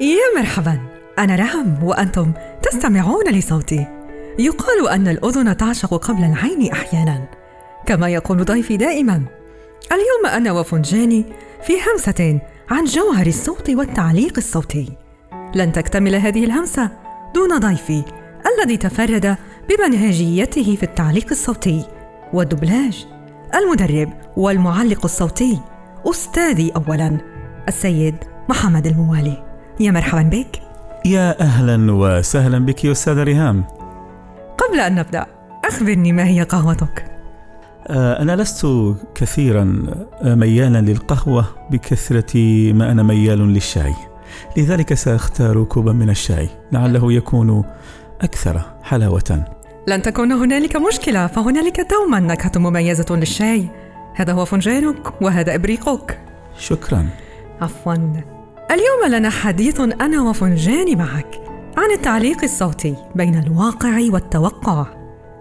يا مرحبا. أنا رهم وأنتم تستمعون لصوتي. يقال أن الأذن تعشق قبل العين أحيانا كما يقول ضيفي دائما. اليوم أنا وفنجاني في همسة عن جوهر الصوت والتعليق الصوتي. لن تكتمل هذه الهمسة دون ضيفي الذي تفرد بمنهجيته في التعليق الصوتي والدبلاج المدرب والمعلق الصوتي أستاذي أولا السيد محمد الموالي. يا مرحبا بك. يا أهلا وسهلا بك يا أستاذة ريهام. قبل أن نبدأ أخبرني ما هي قهوتك. آه، أنا لست كثيرا ميالا للقهوة بكثرة ما أنا ميال للشاي. لذلك سأختار كوبا من الشاي لعله يكون أكثر حلاوة. لن تكون هنالك مشكلة فهنالك دوما نكهة مميزة للشاي. هذا هو فنجانك وهذا إبريقك. شكرا. عفوا. اليوم لنا حديث أنا وفنجاني معك عن التعليق الصوتي بين الواقع والتوقع.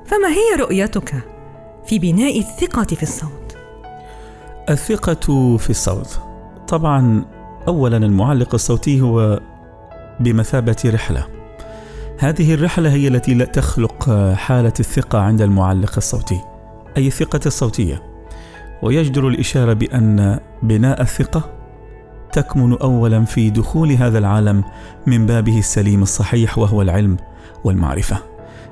فما هي رؤيتك في بناء الثقة في الصوت؟ الثقة في الصوت. طبعا أولا المعلق الصوتي هو بمثابة رحلة. هذه الرحلة هي التي تخلق حالة الثقة عند المعلق الصوتي أي الثقة الصوتية. ويجدر الإشارة بأن بناء الثقة تكمن اولا في دخول هذا العالم من بابه السليم الصحيح وهو العلم والمعرفة.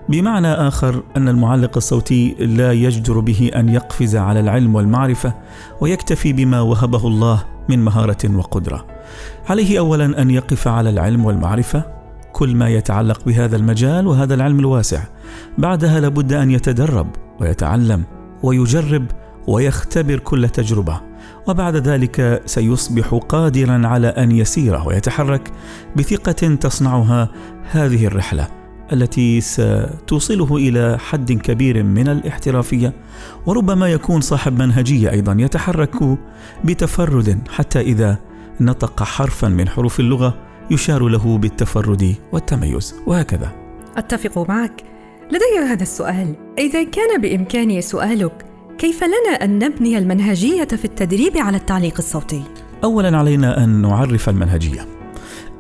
بمعنى آخر أن المعلق الصوتي لا يجدر به أن يقفز على العلم والمعرفة ويكتفي بما وهبه الله من مهارة وقدرة. عليه اولا أن يقف على العلم والمعرفة. كل ما يتعلق بهذا المجال وهذا العلم الواسع. بعدها لابد أن يتدرب ويتعلم ويجرب ويختبر كل تجربة وبعد ذلك سيصبح قادرا على أن يسير ويتحرك بثقة تصنعها هذه الرحلة التي ستوصله إلى حد كبير من الاحترافية وربما يكون صاحب منهجية أيضا يتحرك بتفرد حتى إذا نطق حرفا من حروف اللغة يشار له بالتفرد والتميز وهكذا. أتفق معك. لدي هذا السؤال. إذا كان بإمكاني سؤالك كيف لنا أن نبني المنهجية في التدريب على التعليق الصوتي؟ اولا علينا أن نعرف المنهجية.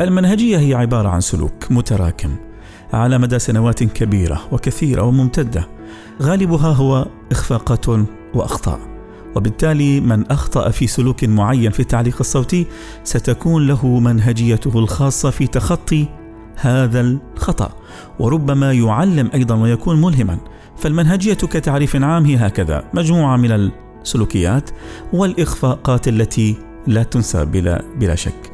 المنهجية هي عبارة عن سلوك متراكم على مدى سنوات كبيرة وكثيرة وممتدة. غالبها هو إخفاقات وأخطاء وبالتالي من أخطأ في سلوك معين في التعليق الصوتي ستكون له منهجيته الخاصة في تخطي هذا الخطأ وربما يعلم أيضا ويكون ملهما. فالمنهجية كتعريف عام هي هكذا مجموعة من السلوكيات والإخفاقات التي لا تنسى بلا, بلا شك.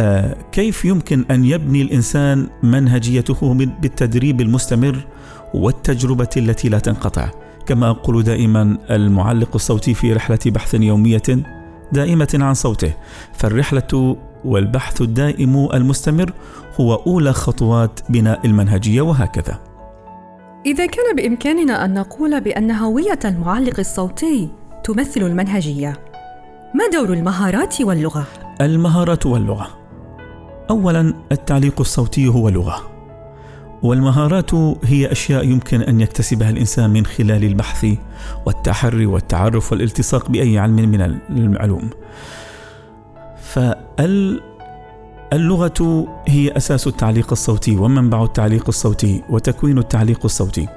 آه كيف يمكن أن يبني الإنسان منهجيته بالتدريب المستمر والتجربة التي لا تنقطع؟ كما أقول دائما المعلق الصوتي في رحلة بحث يومية دائمة عن صوته. فالرحلة والبحث الدائم المستمر هو أولى خطوات بناء المنهجية وهكذا. إذا كان بإمكاننا أن نقول بأن هوية المعلق الصوتي تمثل المنهجية، ما دور المهارات واللغة؟ المهارات واللغة أولاً التعليق الصوتي هو لغة، والمهارات هي أشياء يمكن أن يكتسبها الإنسان من خلال البحث والتحري والتعرف والالتصاق بأي علم من العلوم. فال اللغة هي أساس التعليق الصوتي ومنبع التعليق الصوتي وتكوين التعليق الصوتي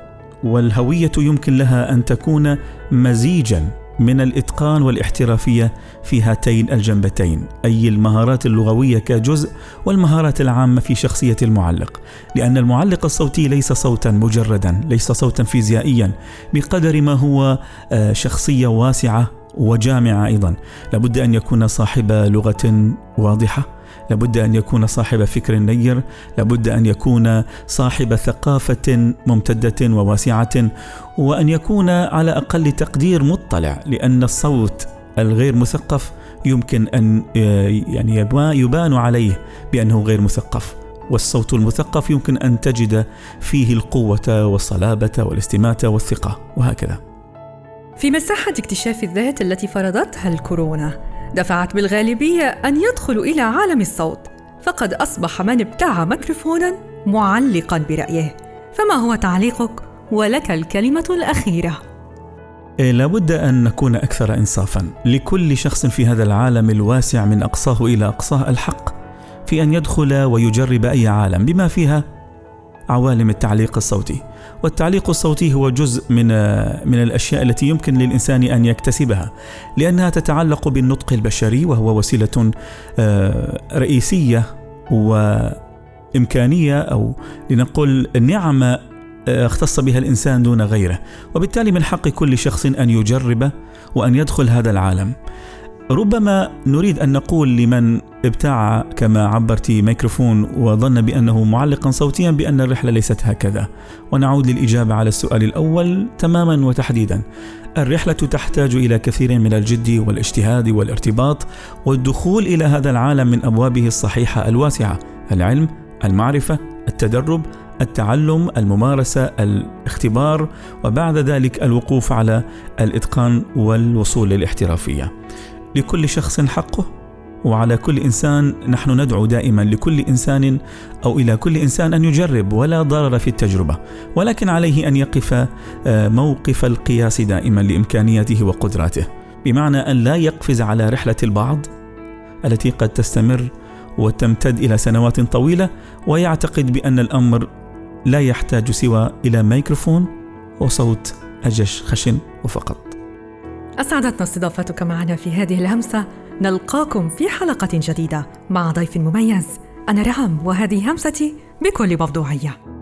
والهوية يمكن لها أن تكون مزيجا من الإتقان والاحترافية في هاتين الجنبتين أي المهارات اللغوية كجزء والمهارات العامة في شخصية المعلق لأن المعلق الصوتي ليس صوتا مجردا ليس صوتا فيزيائيا بقدر ما هو آه، شخصية واسعة وجامعة أيضا لابد أن يكون صاحب لغة واضحة. لابد أن يكون صاحب فكر نير لابد أن يكون صاحب ثقافة ممتدة وواسعة وأن يكون على أقل تقدير مطلع لأن الصوت الغير مثقف يمكن أن يعني يبان عليه بأنه غير مثقف والصوت المثقف يمكن أن تجد فيه القوة والصلابة والاستماتة والثقة وهكذا. في مساحة اكتشاف الذات التي فرضتها الكورونا دفعت بالغالبية أن يدخلوا إلى عالم الصوت فقد أصبح من ابتاع ميكروفونا معلقا برأيه. فما هو تعليقك؟ ولك الكلمة الأخيرة. إيه، لابد أن نكون أكثر إنصافا. لكل شخص في هذا العالم الواسع من أقصاه إلى أقصاه الحق في أن يدخل ويجرب أي عالم بما فيها عوالم التعليق الصوتي. والتعليق الصوتي هو جزء من من الأشياء التي يمكن للإنسان أن يكتسبها لأنها تتعلق بالنطق البشري وهو وسيلة آه، رئيسية وإمكانية أو لنقل نعمه آه، اختص بها الإنسان دون غيره. وبالتالي من حق كل شخص أن يجرب وأن يدخل هذا العالم. ربما نريد أن نقول لمن ابتاع كما عبرت ميكروفون وظن بأنه معلقا صوتيا بأن الرحلة ليست هكذا. ونعود للإجابة على السؤال الأول تماما وتحديدا. الرحلة تحتاج إلى كثير من الجد والاجتهاد والارتباط والدخول إلى هذا العالم من أبوابه الصحيحة الواسعة العلم المعرفة التدرب التعلم الممارسة الاختبار وبعد ذلك الوقوف على الإتقان والوصول للاحترافية. لكل شخص حقه وعلى كل إنسان نحن ندعو دائما لكل إنسان أو إلى كل إنسان أن يجرب ولا ضرر في التجربة. ولكن عليه أن يقف آه، موقف القياس دائما لإمكانياته وقدراته. بمعنى أن لا يقفز على رحلة البعض التي قد تستمر وتمتد إلى سنوات طويلة ويعتقد بأن الأمر لا يحتاج سوى إلى ميكروفون وصوت أجش خشن وفقط أسعدتنا استضافتك معنا في هذه الهمسة. نلقاكم في حلقة جديدة مع ضيف مميز. أنا رعم وهذه همستي بكل موضوعية.